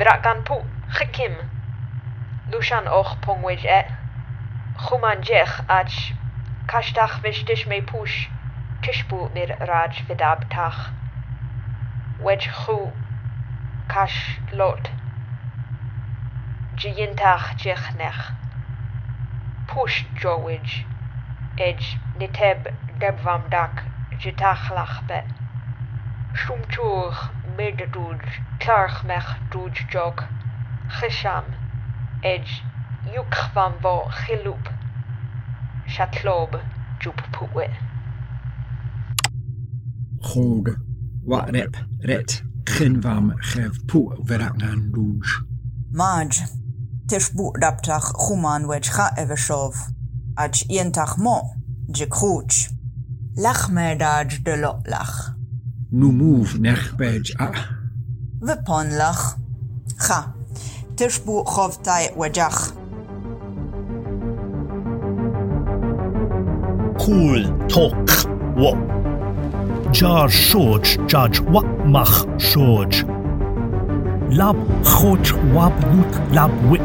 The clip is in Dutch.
Brak gan po gekim. Dushan och pongwej e. Khuman jech ach kashtach vishtish me push. Tishpu mir raj vidab tach. Wej khu kash lot. Jiyintach jech nech. Push jowij. Ej niteb debvam dak jitach lachbe. Shumchur duj jog. Chisham. Edge yuk van vo chiloop. Chatlob jup puwe. Chog, wa rep, ret, chinvam chef pu verangan luj. Maj, tishbu dabtach chuman wej cha eveshov. Ach yentach mo, jikruch. Lach merdaj de lo lach. Nu move nech ah. bej a. Vipon lach. Cha. Tishbu chovtai wejach. Cool tok wo. Jar shoj judge wat mach shoj. Lab choj wab nut lab wit